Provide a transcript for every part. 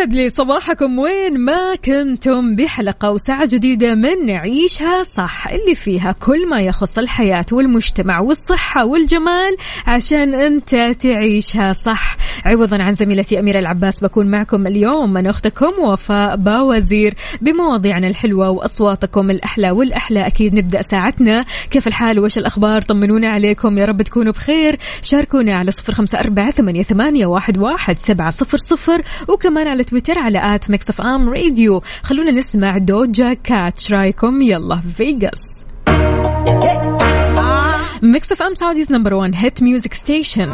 يسعد لي صباحكم وين ما كنتم بحلقة وساعة جديدة من نعيشها صح اللي فيها كل ما يخص الحياة والمجتمع والصحة والجمال عشان أنت تعيشها صح. عوضا عن زميلتي أميرة العباس بكون معكم اليوم من أختكم وفاء باوزير بمواضيعنا الحلوة وأصواتكم الأحلى والأحلى. أكيد نبدأ ساعتنا. كيف الحال؟ وش الأخبار؟ طمنونا عليكم. يا رب تكونوا بخير. شاركونا على صفر خمسة أربعة ثمانية واحد سبعة صفر صفر. وكمان على تويتر على at Mix FM Radio. خلونا نسمع Doja Cat رأيكم؟ يلا Vegas Mix FM Saudi's number 1 hit music station.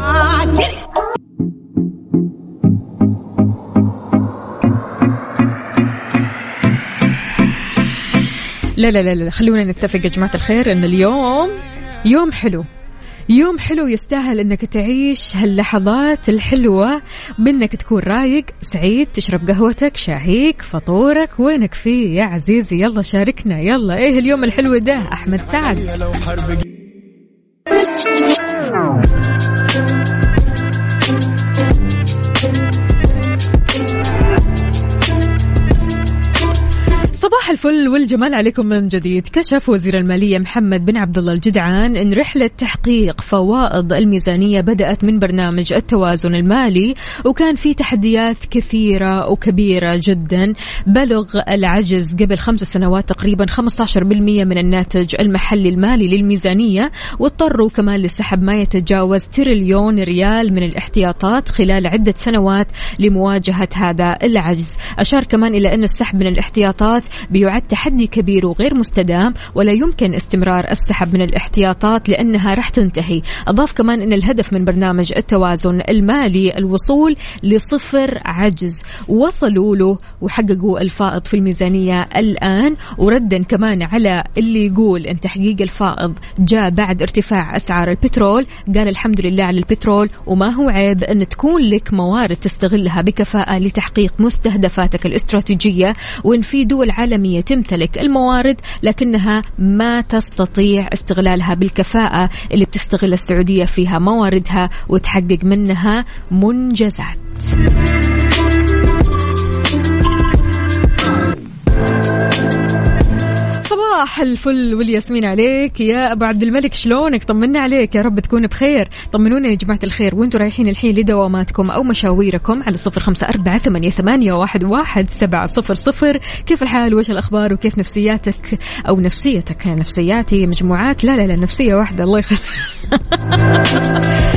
لا لا لا لا خلونا نتفق يا جماعة الخير ان اليوم يوم حلو. يوم حلو يستاهل إنك تعيش هاللحظات الحلوة بانك تكون رايق سعيد تشرب قهوتك شاهيك فطورك وينك فيه يا عزيزي يلا شاركنا يلا. إيه اليوم الحلو ده؟ أحمد سعد. الفل والجمال عليكم من جديد. كشف وزير المالية محمد بن عبد الله الجدعان أن رحلة تحقيق فوائض الميزانية بدأت من برنامج التوازن المالي وكان في تحديات كثيرة وكبيرة جدا. بلغ العجز قبل خمس سنوات تقريبا 15% من الناتج المحلي المالي للميزانية واضطروا كمان لسحب ما يتجاوز تريليون ريال من الاحتياطات خلال عدة سنوات لمواجهة هذا العجز. أشار كمان إلى أن السحب من الاحتياطات بيعد تحدي كبير وغير مستدام ولا يمكن استمرار السحب من الاحتياطات لأنها راح تنتهي. أضاف كمان أن الهدف من برنامج التوازن المالي الوصول لصفر عجز. وصلوا له وحققوا الفائض في الميزانية الآن. وردا كمان على اللي يقول أن تحقيق الفائض جاء بعد ارتفاع أسعار البترول. قال الحمد لله على البترول وما هو عيب أن تكون لك موارد تستغلها بكفاءة لتحقيق مستهدفاتك الاستراتيجية. وإن في دول عالمية تمتلك الموارد لكنها ما تستطيع استغلالها بالكفاءة اللي بتستغل السعودية فيها مواردها وتحقق منها منجزات. صباح الفل والياسمين عليك. يا أبو عبد الملك شلونك؟ طمنا عليك. يا رب تكون بخير. طمنونا يا جماعة الخير. وأنتم رايحين الحين لدواماتكم أو مشاويركم على صفر خمسة أربعة ثمانية, ثمانية واحد, واحد سبعة صفر صفر. كيف الحال؟ وش الأخبار؟ وكيف نفسياتك؟ أو نفسيتك نفسياتي مجموعات؟ لا لا لا نفسية واحدة. الله يخليك.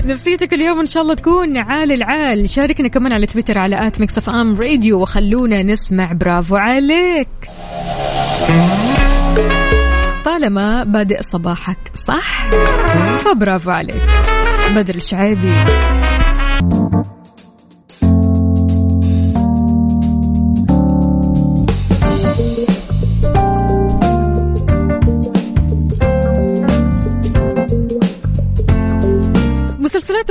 نفسيتك اليوم إن شاء الله تكون عال العال. شاركنا كمان على تويتر على at Mix FM Radio وخلونا نسمع. برافو عليك. طالما بادئ صباحك صح فبرافو عليك. بدر الشعيبي.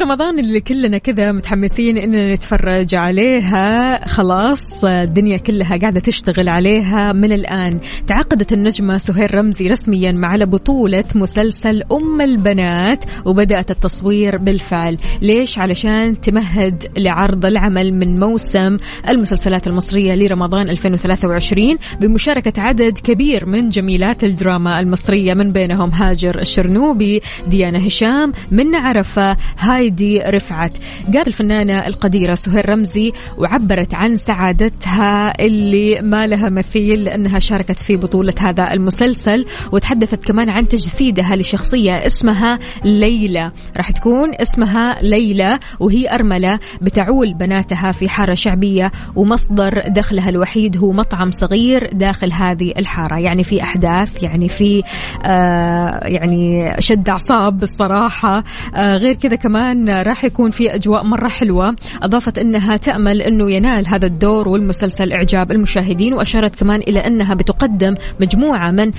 رمضان اللي كلنا كذا متحمسين إننا نتفرج عليها. خلاص الدنيا كلها قاعدة تشتغل عليها. من الآن تعاقدت النجمة سهير رمزي رسميا مع بطولة مسلسل أم البنات وبدأت التصوير بالفعل. ليش؟ علشان تمهد لعرض العمل من موسم المسلسلات المصرية لرمضان 2023 بمشاركة عدد كبير من جميلات الدراما المصرية من بينهم هاجر الشرنوبي ديانا هشام منى عرفة هايدي رفعت. قالت الفنانة القديرة سهير رمزي وعبرت عن سعادتها اللي ما لها مثيل لأنها شاركت في بطولة هذا المسلسل وتحدثت كمان عن تجسيدها لشخصية اسمها ليلى. راح تكون اسمها ليلى وهي أرملة بتعول بناتها في حارة شعبية ومصدر دخلها الوحيد هو مطعم صغير داخل هذه الحارة. يعني في أحداث يعني في آه يعني شد أعصاب بالصراحة آه غير كذا كمان راح يكون في أجواء مرة حلوة. أضافت أنها تأمل أنه ينال هذا الدور والمسلسل إعجاب المشاهدين وأشارت كمان إلى أنها بتقدم مجموعة من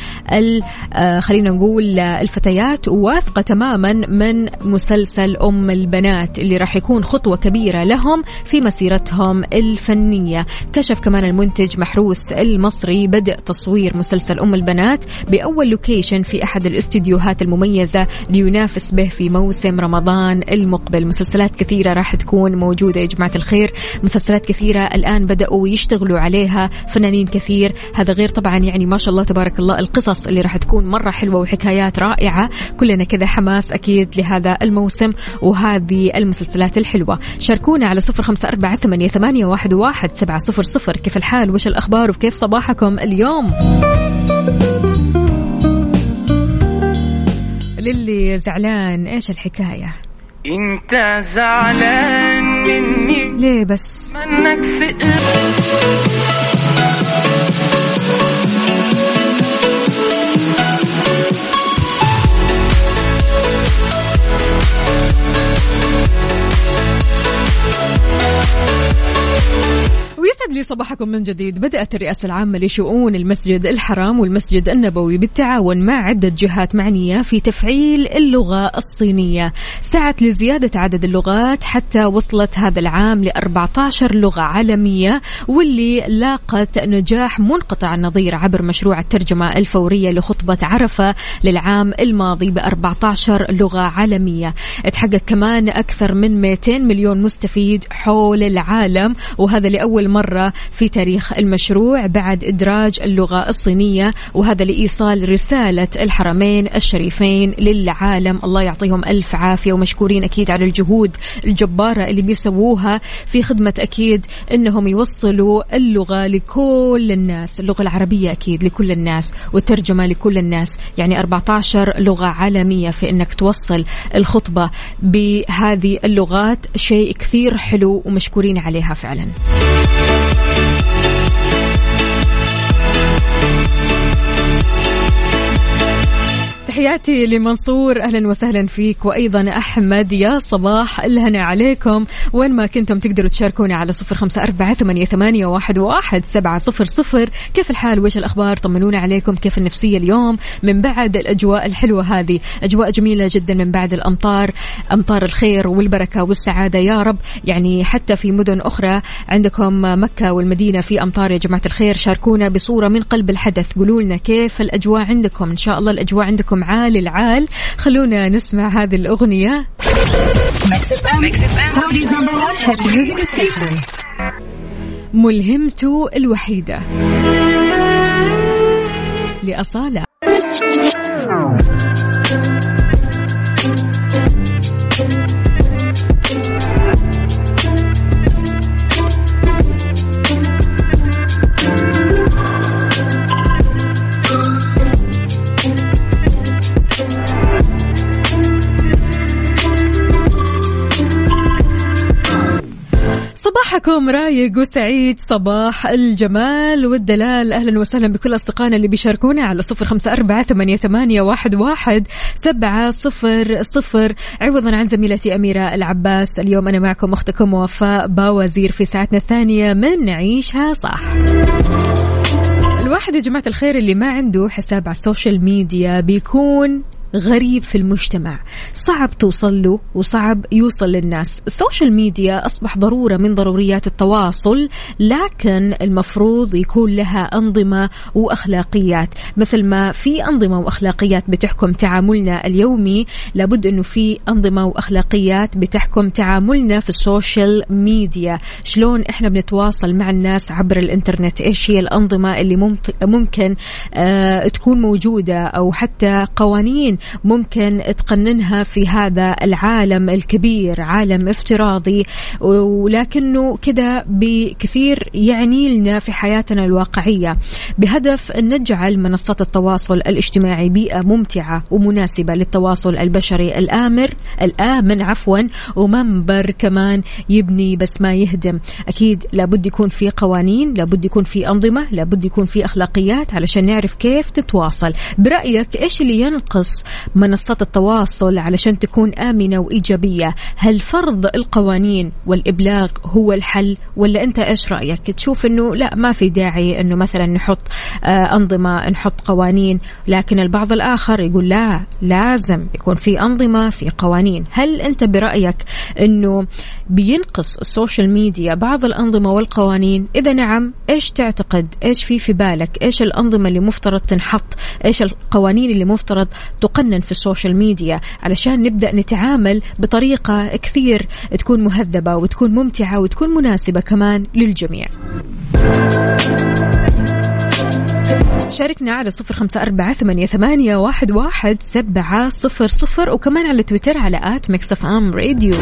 آه خلينا نقول الفتيات واثقة تماما من مسلسل أم البنات اللي راح يكون خطوة كبيرة لهم في مسيرتهم الفنية. كشف كمان المنتج محروس المصري بدء تصوير مسلسل أم البنات بأول لوكيشن في أحد الاستديوهات المميزة لينافس به في موسم رمضان المقبل. مسلسلات كثيرة راح تكون موجودة يا جماعة الخير. مسلسلات كثيرة الآن بدأوا يشتغلوا عليها. فنانين كثير. هذا غير طبعا يعني ما شاء الله تبارك الله القصص اللي راح تكون مرة حلوة وحكايات رائعة. كلنا كذا حماس أكيد لهذا الموسم وهذه المسلسلات الحلوة. شاركونا على صفر خمسة أربعة ثمانية واحد سبعة صفر صفر. كيف الحال؟ وش الأخبار وكيف صباحكم اليوم؟ للي زعلان إيش الحكاية؟ انت زعلان مني ليه بس؟ منك سئل صباحكم من جديد. بدأت الرئاسة العامة لشؤون المسجد الحرام والمسجد النبوي بالتعاون مع عدة جهات معنية في تفعيل اللغة الصينية. سعت لزيادة عدد اللغات حتى وصلت هذا العام ل 14 لغة عالمية واللي لاقت نجاح منقطع النظير عبر مشروع الترجمة الفورية لخطبة عرفة للعام الماضي ب 14 لغة عالمية. تحقق كمان أكثر من 200 مليون مستفيد حول العالم وهذا لأول مرة في تاريخ المشروع بعد إدراج اللغة الصينية وهذا لإيصال رسالة الحرمين الشريفين للعالم. الله يعطيهم ألف عافية ومشكورين أكيد على الجهود الجبارة اللي بيسووها. في خدمة أكيد أنهم يوصلوا اللغة لكل الناس اللغة العربية أكيد لكل الناس والترجمة لكل الناس. يعني 14 لغة عالمية في أنك توصل الخطبة بهذه اللغات. شيء كثير حلو ومشكورين عليها فعلا. تحياتي لمنصور. أهلا وسهلا فيك. وأيضا أحمد يا صباح الهنا عليكم. وين ما كنتم تقدروا تشاركونا على صفر خمسة أربعة ثمانية, ثمانية واحد, واحد سبعة صفر صفر. كيف الحال؟ وش الأخبار؟ طمنونا عليكم. كيف النفسية اليوم؟ من بعد الأجواء الحلوة هذه. أجواء جميلة جدا من بعد الأمطار. أمطار الخير والبركة والسعادة. يا رب يعني حتى في مدن أخرى عندكم مكة والمدينة في أمطار يا جماعة الخير. شاركونا بصورة من قلب الحدث. قولوا لنا كيف الأجواء عندكم. إن شاء الله الأجواء عندكم عال العال. خلونا نسمع هذه الأغنية. ملهمته الوحيدة. لأصالة. صباحكم رايق وسعيد صباح الجمال والدلال. أهلا وسهلا بكل أصدقائنا اللي بيشاركونا على صفر خمسة أربعة ثمانية, ثمانية واحد, واحد سبعة صفر صفر. عوضا عن زميلتي أميرة العباس. اليوم أنا معكم أختكم وفاء باوزير في ساعتنا الثانية من نعيشها صح. الواحد يا جماعة الخير اللي ما عنده حساب على ال social media بيكون غريب في المجتمع. صعب توصل له وصعب يوصل للناس. ال social media أصبح ضرورة من ضروريات التواصل لكن المفروض يكون لها أنظمة وأخلاقيات. مثل ما في أنظمة وأخلاقيات بتحكم تعاملنا اليومي لابد أنه في أنظمة وأخلاقيات بتحكم تعاملنا في السوشيال ميديا. شلون إحنا بنتواصل مع الناس عبر الإنترنت؟ إيش هي الأنظمة اللي ممكن آه تكون موجودة أو حتى قوانين ممكن تقننها في هذا العالم الكبير عالم افتراضي. ولكنه كذا بكثير يعني لنا في حياتنا الواقعية. بهدف أن نجعل منصات التواصل الاجتماعي بيئة ممتعة ومناسبة للتواصل البشري الآمر الآمن عفوا ومنبر كمان يبني بس ما يهدم. أكيد لابد يكون في قوانين لابد يكون في أنظمة لابد يكون في أخلاقيات علشان نعرف كيف تتواصل. برأيك إيش اللي ينقص منصات التواصل علشان تكون آمنة وإيجابية. هل فرض القوانين والإبلاغ هو الحل ولا أنت إيش رأيك؟ تشوف أنه لا ما في داعي أنه مثلا نحط آه أنظمة نحط قوانين لكن البعض الآخر يقول لا لازم يكون في أنظمة في قوانين. هل أنت برأيك أنه بينقص ال social media بعض الأنظمة والقوانين. إذا نعم إيش تعتقد؟ إيش في في بالك؟ إيش الأنظمة اللي مفترض تنحط؟ إيش القوانين اللي مفترض تقنن في ال social media؟ علشان نبدأ نتعامل بطريقة كثير تكون مهذبة وتكون ممتعة وتكون مناسبة كمان للجميع. شاركنا على صفر خمسة أربعة ثمانية, ثمانية واحد, واحد سبعة صفر صفر وكمان على تويتر على at Mix FM Radio.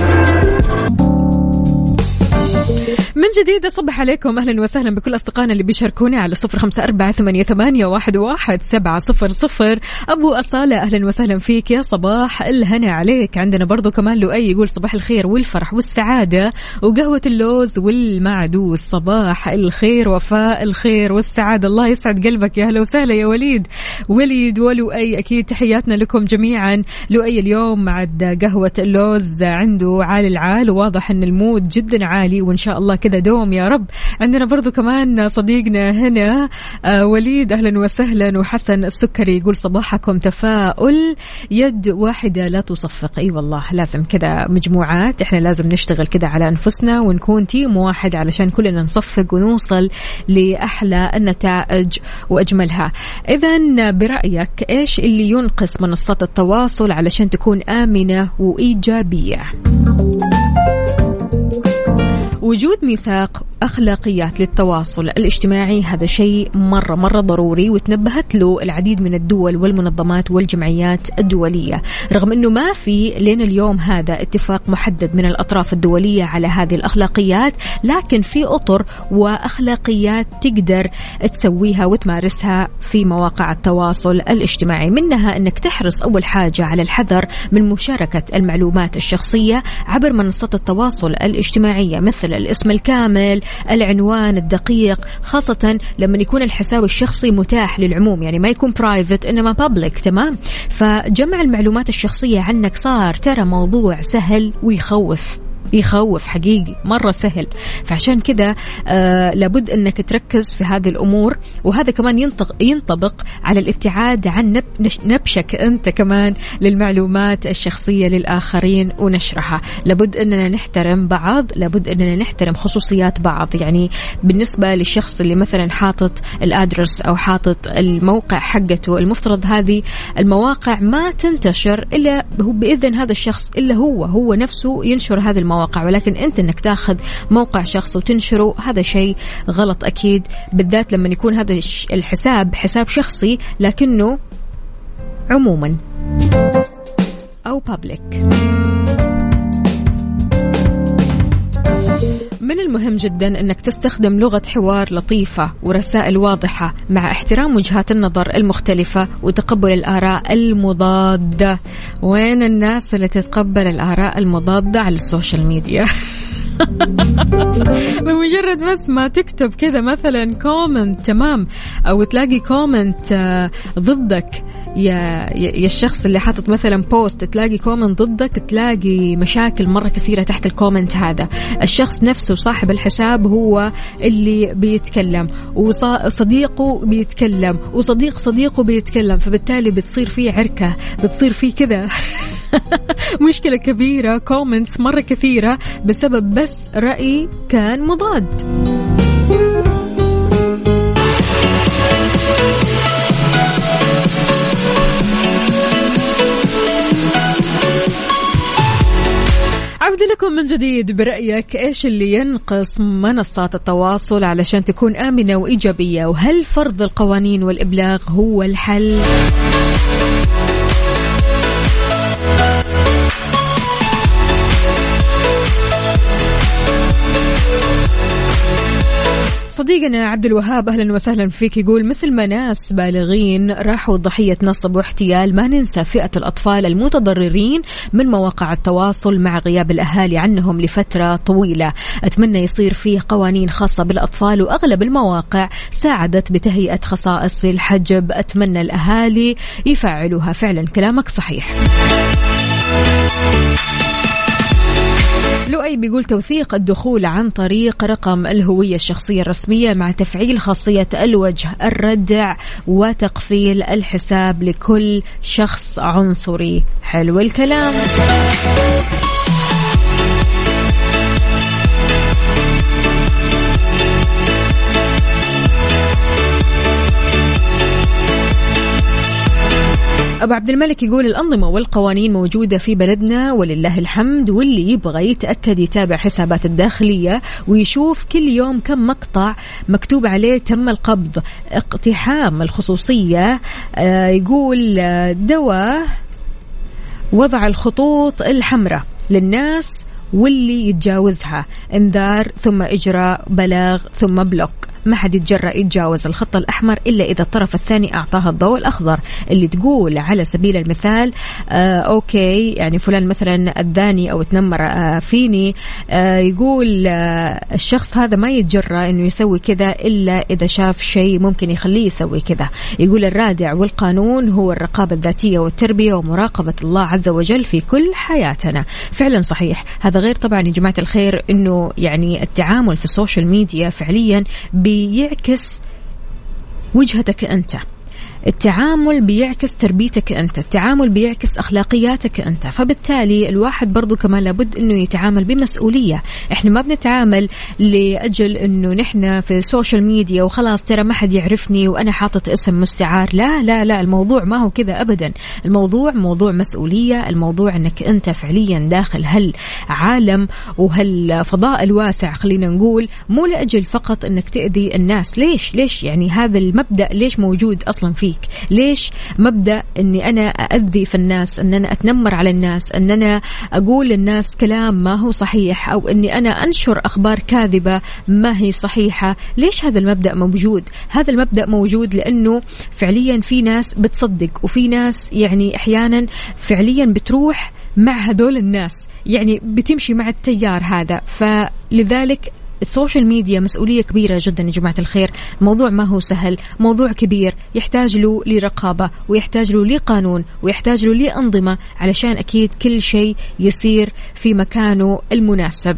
من جديد أصبح عليكم. أهلا وسهلا بكل أصدقائنا اللي بيشاركونا على صفر خمسة أربعة ثمانية, ثمانية واحد, واحد سبعة صفر صفر. أبو أصالة أهلا وسهلا فيك. يا صباح الهنا عليك. عندنا برضو كمان لؤي يقول صباح الخير والفرح والسعادة وقهوة اللوز والمعدوس. صباح الخير وفاء الخير والسعادة. الله يسعد قلبك. يا أهلا وسهلا يا وليد. وليد ولؤي أكيد تحياتنا لكم جميعا. لؤي اليوم مع قهوة اللوز عنده عالي العال. وواضح أن ال mood جدا عالي وإن شاء الله كذا دوم يا رب. عندنا برضو كمان صديقنا هنا آه وليد أهلا وسهلا. وحسن السكري يقول صباحكم تفاؤل. يد واحدة لا تصفق. أي والله لازم كذا مجموعات. إحنا لازم نشتغل كذا على أنفسنا ونكون team واحد علشان كلنا نصفق ونوصل لأحلى النتائج وأجملها. إذا برأيك إيش اللي ينقص منصات التواصل علشان تكون آمنة وإيجابية؟ وجود ميثاق أخلاقيات للتواصل الاجتماعي هذا شيء مرة مرة ضروري وتنبهت له العديد من الدول والمنظمات والجمعيات الدولية. رغم أنه ما في لين اليوم هذا اتفاق محدد من الأطراف الدولية على هذه الأخلاقيات لكن في أطر وأخلاقيات تقدر تسويها وتمارسها في مواقع التواصل الاجتماعي. منها أنك تحرص أول حاجة على الحذر من مشاركة المعلومات الشخصية عبر منصات التواصل الاجتماعية مثل الاسم الكامل العنوان الدقيق خاصة لما يكون الحساب الشخصي متاح للعموم يعني ما يكون برايفت إنما بابليك تمام؟ فجمع المعلومات الشخصية عنك صار ترى موضوع سهل ويخوف. يخوف حقيقي مرة سهل. فعشان كذا آه لابد أنك تركز في هذه الأمور وهذا كمان ينطبق على الابتعاد عن نب نبشك أنت كمان للمعلومات الشخصية للآخرين ونشرها لابد أننا نحترم بعض لابد أننا نحترم خصوصيات بعض. يعني بالنسبة للشخص اللي مثلا حاطط الأدرس أو حاطط الموقع حقته المفترض هذه المواقع ما تنتشر إلا هو بإذن هذا الشخص إلا هو هو نفسه ينشر هذه المواقع. المواقع ولكن أنت إنك تاخذ موقع شخص وتنشره هذا شيء غلط أكيد. بالذات لما يكون هذا الحساب حساب شخصي لكنه عموما أو public من المهم جدا إنك تستخدم لغة حوار لطيفة ورسائل واضحة مع احترام وجهات النظر المختلفة وتقبل الآراء المضادة. وين الناس اللي تتقبل الآراء المضادة على ال social media؟ بمجرد بس ما تكتب كذا مثلا comment تمام؟ أو تلاقي comment آه، ضدك. يا يا الشخص اللي حاطط مثلا post تلاقي comment ضدك تلاقي مشاكل مرة كثيرة تحت ال comment هذا. الشخص نفسه صاحب الحساب هو اللي بيتكلم وصديقه بيتكلم وصديق صديقه بيتكلم. فبالتالي بتصير فيه عركة بتصير فيه كذا مشكلة كبيرة كومنتس مرة كثيرة بسبب بس رأي كان مضاد. عودة لكم من جديد برأيك إيش اللي ينقص منصات التواصل علشان تكون آمنة وإيجابية وهل فرض القوانين والإبلاغ هو الحل؟ صديقنا عبد الوهاب أهلا وسهلا فيك يقول مثل ما ناس بالغين راحوا ضحية نصب واحتيال ما ننسى فئة الأطفال المتضررين من مواقع التواصل مع غياب الأهالي عنهم لفترة طويلة. أتمنى يصير فيه قوانين خاصة بالأطفال وأغلب المواقع ساعدت بتهيئة خصائص للحجب. أتمنى الأهالي يفعلوها. فعلا كلامك صحيح. لؤي بيقول توثيق الدخول عن طريق رقم الهوية الشخصية الرسمية مع تفعيل خاصية الوجه الردع وتقفيل الحساب لكل شخص عنصري. حلو الكلام. أبو عبد الملك يقول الأنظمة والقوانين موجودة في بلدنا ولله الحمد واللي يبغى يتأكد يتابع حسابات الداخلية ويشوف كل يوم كم مقطع مكتوب عليه تم القبض. اقتحام الخصوصية آه، يقول آه، دواء وضع الخطوط الحمراء للناس واللي يتجاوزها إنذار ثم إجراء بلاغ ثم block. ما حد يتجرأ يتجاوز الخط الأحمر إلا إذا الطرف الثاني أعطاها الضوء الأخضر اللي تقول على سبيل المثال آه okay يعني فلان مثلا أذاني أو تنمر آه فيني آه يقول آه الشخص هذا ما يتجرأ إنه يسوي كذا إلا إذا شاف شيء ممكن يخليه يسوي كذا. يقول الرادع والقانون هو الرقابة الذاتية والتربية ومراقبة الله عز وجل في كل حياتنا. فعلا صحيح. هذا غير طبعا يا جماعة الخير إنه يعني التعامل في ال social media فعليا بيعكس وجهتك أنت. التعامل بيعكس تربيتك أنت التعامل بيعكس أخلاقياتك أنت. فبالتالي الواحد برضو كمان لابد أنه يتعامل بمسؤولية. إحنا ما بنتعامل لأجل أنه نحن في ال social media وخلاص ترى ما حد يعرفني وأنا حاطط اسم مستعار. لا لا لا الموضوع ما هو كذا أبدا. الموضوع موضوع مسؤولية الموضوع أنك أنت فعليا داخل هالعالم وهالفضاء الواسع خلينا نقول. مو لأجل فقط أنك تأذي الناس. ليش؟ ليش؟ يعني هذا المبدأ ليش موجود أصلا فيه؟ فيك ليش مبدأ أني أنا أذي في الناس أن أنا أتنمر على الناس أن أنا أقول للناس كلام ما هو صحيح أو أني أنا أنشر أخبار كاذبة ما هي صحيحة؟ ليش هذا المبدأ موجود؟ هذا المبدأ موجود لأنه فعليا في ناس بتصدق وفي ناس يعني أحيانا فعليا بتروح مع هذول الناس يعني بتمشي مع التيار هذا. فلذلك ال social media مسؤولية كبيرة جدا يا جماعة الخير. موضوع ما هو سهل موضوع كبير يحتاج له لرقابة ويحتاج له لقانون ويحتاج له لأنظمة علشان أكيد كل شيء يصير في مكانه المناسب.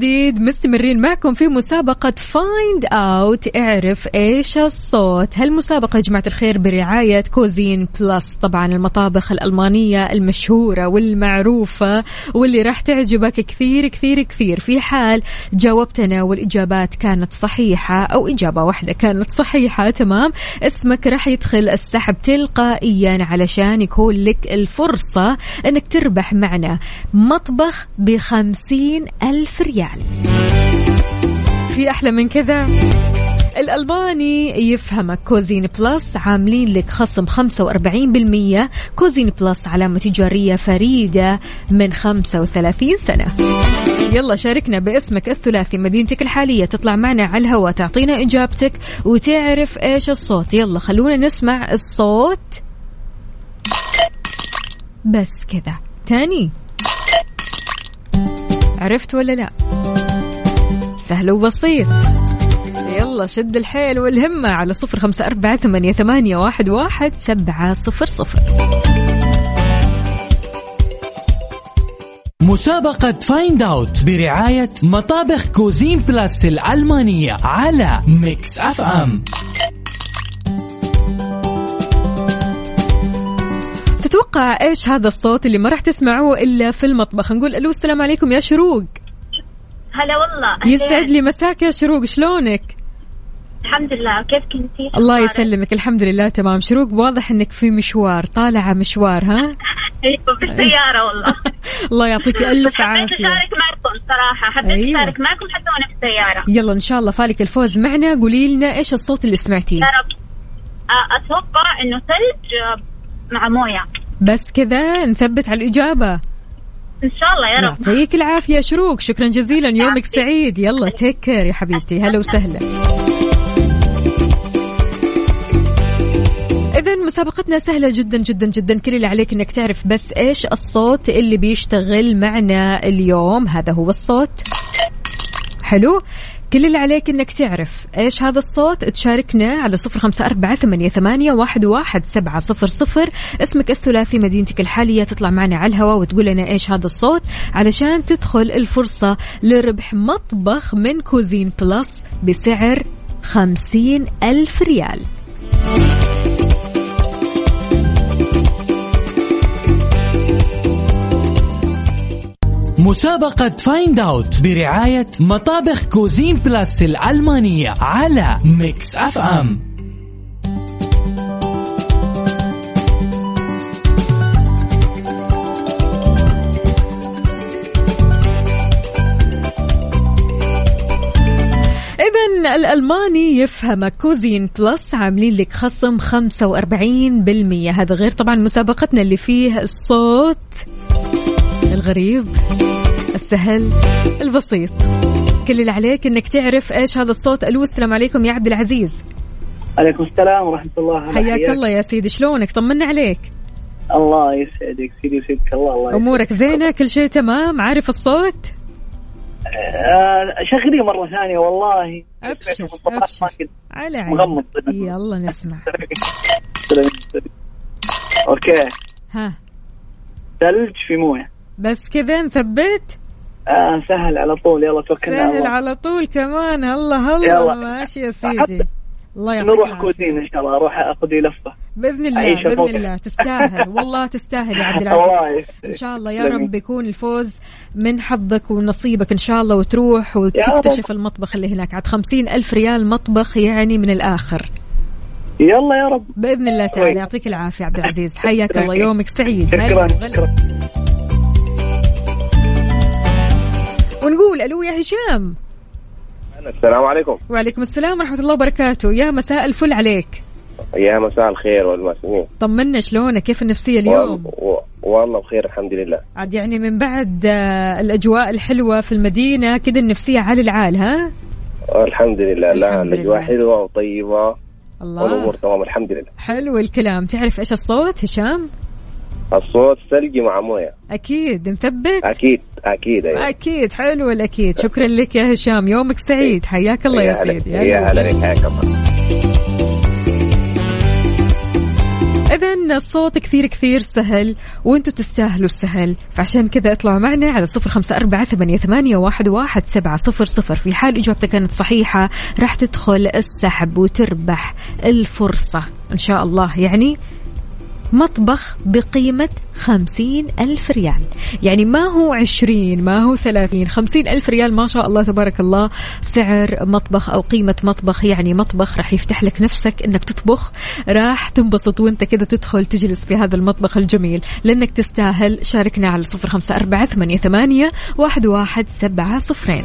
جديد مستمرين معكم في مسابقة Find Out اعرف إيش الصوت. هالمسابقة يا جماعة الخير برعاية Cuisine Plus طبعا المطابخ الألمانية المشهورة والمعروفة واللي راح تعجبك كثير كثير كثير. في حال جاوبتنا والإجابات كانت صحيحة أو إجابة واحدة كانت صحيحة تمام. اسمك راح يدخل السحب تلقائيا علشان يكون لك الفرصة أنك تربح معنا مطبخ بخمسين ألف ريال. ريال في أحلى من كذا؟ الألماني يفهمك. Cuisine Plus عاملين لك خصم 45% Cuisine Plus علامة تجارية فريدة من 35 سنة. يلا شاركنا باسمك الثلاثي مدينتك الحالية. تطلع معنا على الهواء تعطينا إجابتك وتعرف إيش الصوت. يلا خلونا نسمع الصوت. بس كذا. تاني. عرفت ولا لا؟ سهل وبسيط. يلا شد الحيل والهمة على صفر خمسة أربعة ثمانية, ثمانية واحد, واحد سبعة صفر صفر. مسابقة Find Out برعاية مطابخ Cuisine Plus الألمانية على Mix FM أتوقع إيش هذا الصوت اللي ما راح تسمعوه إلا في المطبخ؟ نقول ألو السلام عليكم يا شروق. هلا والله. يسعد لي مساك يا شروق شلونك؟ الحمد لله. كيف كنتي الله يسلمك الحمد لله تمام. شروق واضح إنك في مشوار طالعة مشوار ها؟ أيوه بالسيارة والله. الله يعطيك ألف حبيت عافية. أشارك معكم صراحة. حبيت أيوة. أشارك معكم حتى وأنا في السيارة. يلا إن شاء الله فالك الفوز. معنا قولي لنا إيش الصوت اللي سمعتيه؟ يا رب. أتوقع إنه ثلج مع موية. بس كذا نثبت على الإجابة. إن شاء الله يا رب. يعطيك العافية شروق. شكرا جزيلا. يومك سعيد. يلا تيك كير يا حبيبتي. هلا وسهلا. إذا مسابقتنا سهلة جدا جدا جدا. كل اللي عليك إنك تعرف بس إيش الصوت اللي بيشتغل معنا اليوم. هذا هو الصوت. حلو؟ كل اللي عليك إنك تعرف إيش هذا الصوت. تشاركنا على صفر خمسة أربعة ثمانية, ثمانية واحد, واحد سبعة صفر صفر. اسمك الثلاثي مدينتك الحالية. تطلع معنا على الهواء وتقول لنا إيش هذا الصوت علشان تدخل الفرصة لربح مطبخ من Cuisine Plus بسعر خمسين ألف ريال. مسابقة Find Out برعاية مطابخ Cuisine Plus الألمانية على Mix FM إذا الألماني يفهمك Cuisine Plus عاملين لك خصم 45% هذا غير طبعا مسابقتنا اللي فيه الصوت الغريب السهل البسيط. كل اللي عليك إنك تعرف إيش هذا الصوت. ألو السلام عليكم يا عبد العزيز. عليكم السلام ورحمة الله. حياك الله يا سيدي شلونك؟ طمنا عليك. الله يسعدك سيدي يسعدك الله الله يسعدك. أمورك زينة؟ كل شيء تمام؟ عارف الصوت؟ آه شغلي مرة ثانية والله. أبشر أبشر. على عيني. يلا نسمع. أوكي. ها. ثلج في موية. بس كذا نثبت؟ آه سهل على طول. يلا توكلنا سهل الله. على طول كمان. الله الله. ماشي يا سيدي. الله يعطيك نروح. كوزين إن شاء الله. أروح اخذ لي لفة. بإذن الله بإذن الموقف. الله. تستاهل. والله تستاهل يا عبد العزيز. إن شاء الله. يا. رب يكون الفوز من حظك ونصيبك إن شاء الله وتروح وتكتشف المطبخ اللي هناك. عاد خمسين ألف ريال مطبخ يعني من الآخر. يلا يا رب. بإذن الله تعالى. كويس. يعطيك العافية عبد العزيز. حياك الله. يومك سعيد. شكرا. شكرا. ونقول ألو يا هشام. السلام عليكم. وعليكم السلام ورحمة الله وبركاته. يا مساء الفل عليك. يا مساء الخير والمسلمين طمنا شلونك؟ كيف النفسية اليوم. والله بخير الحمد لله. عاد يعني من بعد آه، الأجواء الحلوة في المدينة كده النفسية على العال ها؟ الحمد لله لا الحمد الأجواء لله. حلوة وطيبة. الله. والأمور تمام الحمد لله. حلو الكلام. تعرف إيش الصوت هشام؟ الصوت ثلجي مع موية. أكيد نثبت أكيد أكيد أيوه. أكيد حلو الأكيد. شكرا لك يا هشام. يومك سعيد. حياك الله يا سيدي. يا هلا بك حياك الله. إذا الصوت كثير كثير سهل وأنتم تستاهلوا السهل. فعشان كذا اطلعوا معنا على صفر خمسة أربعة ثمانية, واحد سبعة صفر صفر. في حال إجابتك كانت صحيحة راح تدخل السحب وتربح الفرصة. إن شاء الله يعني مطبخ بقيمة خمسين ألف ريال. يعني ما هو عشرين ما هو ثلاثين خمسين ألف ريال ما شاء الله تبارك الله. سعر مطبخ أو قيمة مطبخ يعني مطبخ راح يفتح لك نفسك أنك تطبخ. راح تنبسط وإنت كذا تدخل تجلس في هذا المطبخ الجميل. لأنك تستاهل شاركنا على صفر خمسة أربعة ثمانية واحد, واحد سبعة صفرين.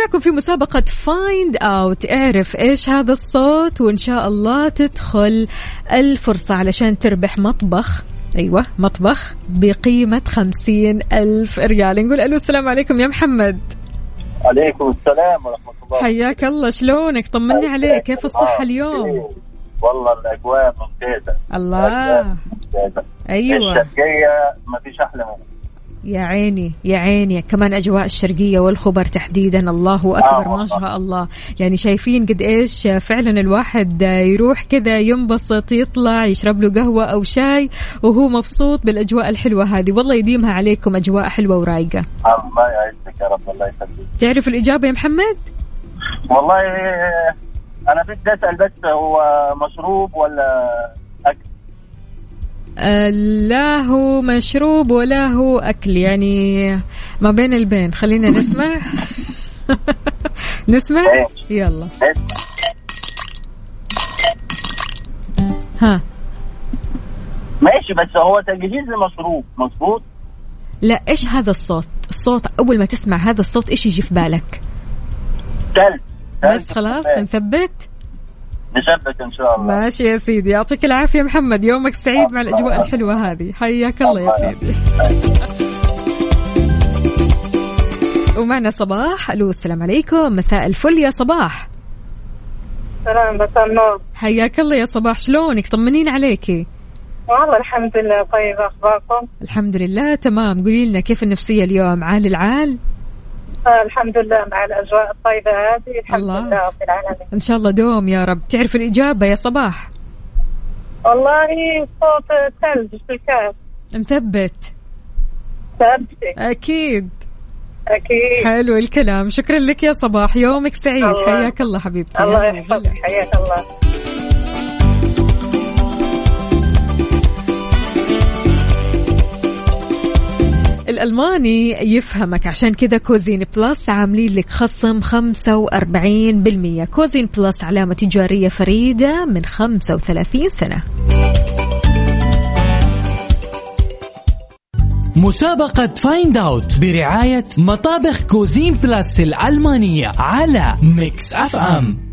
معكم في مسابقة Find Out اعرف إيش هذا الصوت وإن شاء الله تدخل الفرصة علشان تربح مطبخ. أيوه مطبخ بقيمة خمسين ألف ريال. نقول ألو السلام عليكم يا محمد. عليكم السلام ورحمة الله حياك الله شلونك؟ طمني عليك كيف الصحة اليوم؟ والله الأجواء ممتازة. الله. ممتازة. أيوه. الشرقية ما فيش أحلى منها. يا عيني يا عيني. كمان أجواء الشرقية والخبر تحديدا. الله أكبر آه ما شاء الله. يعني شايفين قد إيش فعلا الواحد يروح كذا ينبسط يطلع يشرب له قهوة أو شاي وهو مبسوط بالأجواء الحلوة هذه. والله يديمها عليكم أجواء حلوة ورايقة. الله يعزك يا رب الله يخليك. تعرف الإجابة يا محمد؟ والله أنا بدي أسأل بس هو مشروب ولا لا هو مشروب ولا هو أكل يعني ما بين البين. خلينا نسمع. نسمع؟ يلا. ها. ماشي بس هو تجهيز لمشروب مظبوط؟ لا إيش هذا الصوت؟ الصوت أول ما تسمع هذا الصوت إيش يجي في بالك؟ ثلج بس خلاص نثبت. نثبت إن شاء الله. ماشي يا سيدي. يعطيك العافية محمد. يومك سعيد مع الأجواء الحلوة هذه. حياك الله يا سيدي. ومعنا صباح. ألو السلام عليكم. مساء الفل يا صباح. سلام مساء النور. حياك الله يا صباح. شلونك؟ طمنين عليكي والله الحمد لله طيب أخباركم؟ الحمد لله تمام. قولي لنا كيف النفسية اليوم؟ عال العال؟ آه الحمد لله مع الأجواء الطيبة هذه. الحمد الله. لله رب العالمين. إن شاء الله دوم يا رب. تعرف الإجابة يا صباح؟ والله صوت ثلج في الكاس مثبت. ثابتة أكيد. أكيد. حلو الكلام. شكرا لك يا صباح. يومك سعيد. الله. حياك الله حبيبتي. الله يحفظك. حياك الله. الألماني يفهمك. عشان كذا Cuisine Plus عاملين لك خصم 45% Cuisine Plus علامة تجارية فريدة من 35 سنة. مسابقة Find Out برعاية مطابخ Cuisine Plus الألمانية على Mix FM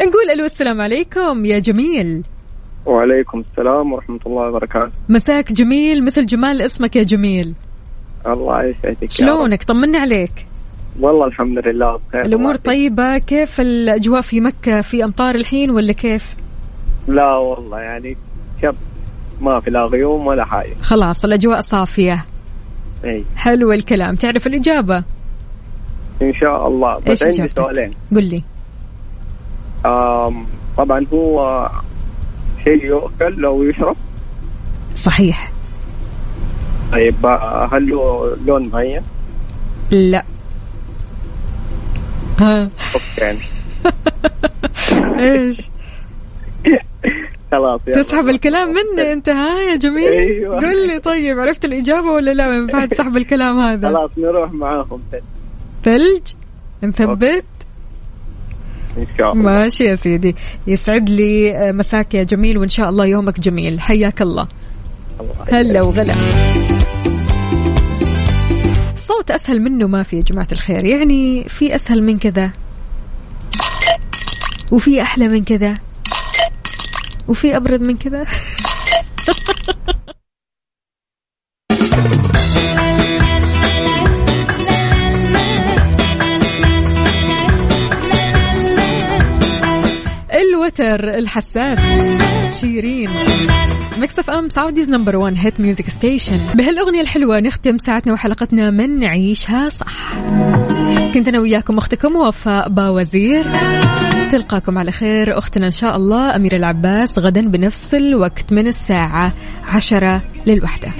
نقول ألو السلام عليكم يا جميل. وعليكم السلام ورحمة الله وبركاته. مساك جميل مثل جمال اسمك يا جميل. الله يسعدك. شلونك؟ طمنا عليك. والله الحمد لله بخير الأمور طيبة؟ كيف الأجواء في مكة في أمطار الحين ولا كيف؟ لا والله يعني شب ما في لا غيوم ولا حاجة. خلاص الأجواء صافية. إي. حلو الكلام. تعرف الإجابة؟ إن شاء الله. بس عندي؟ سؤالين. قل لي. طبعا هو شيء يؤكل أو يشرب. صحيح. طيب هل له لون معين؟ لا. ها. أوكي. يعني إيش؟ خلاص. تسحب الكلام مني أنت ها يا جميل؟ أيوة. قل لي طيب عرفت الإجابة ولا لا؟ ما ينفع تسحب الكلام هذا. خلاص نروح معاهم. ثلج نثبت. إن شاء الله. ماشي يا سيدي. يسعد لي آه، مساك يا جميل وإن شاء الله يومك جميل. حياك الله. الله هلا وغلا. صوت أسهل منه ما في يا جماعة الخير. يعني في أسهل من كذا وفي أحلى من كذا وفي أبرد من كذا. الوتر الحساس. شيرين. Mix FM Saudi's number 1 hit music station بهالأغنية الحلوة نختم ساعتنا وحلقتنا من نعيشها صح. كنت أنا وياكم أختكم وفاء باوزير. تلقاكم على خير أختنا إن شاء الله. اميره العباس غدا بنفس الوقت من الساعة عشرة للوحدة.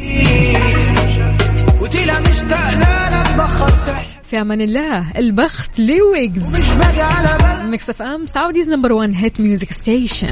في أمان الله البخت لويجز. Mix FM Saudi's number 1 hit music station.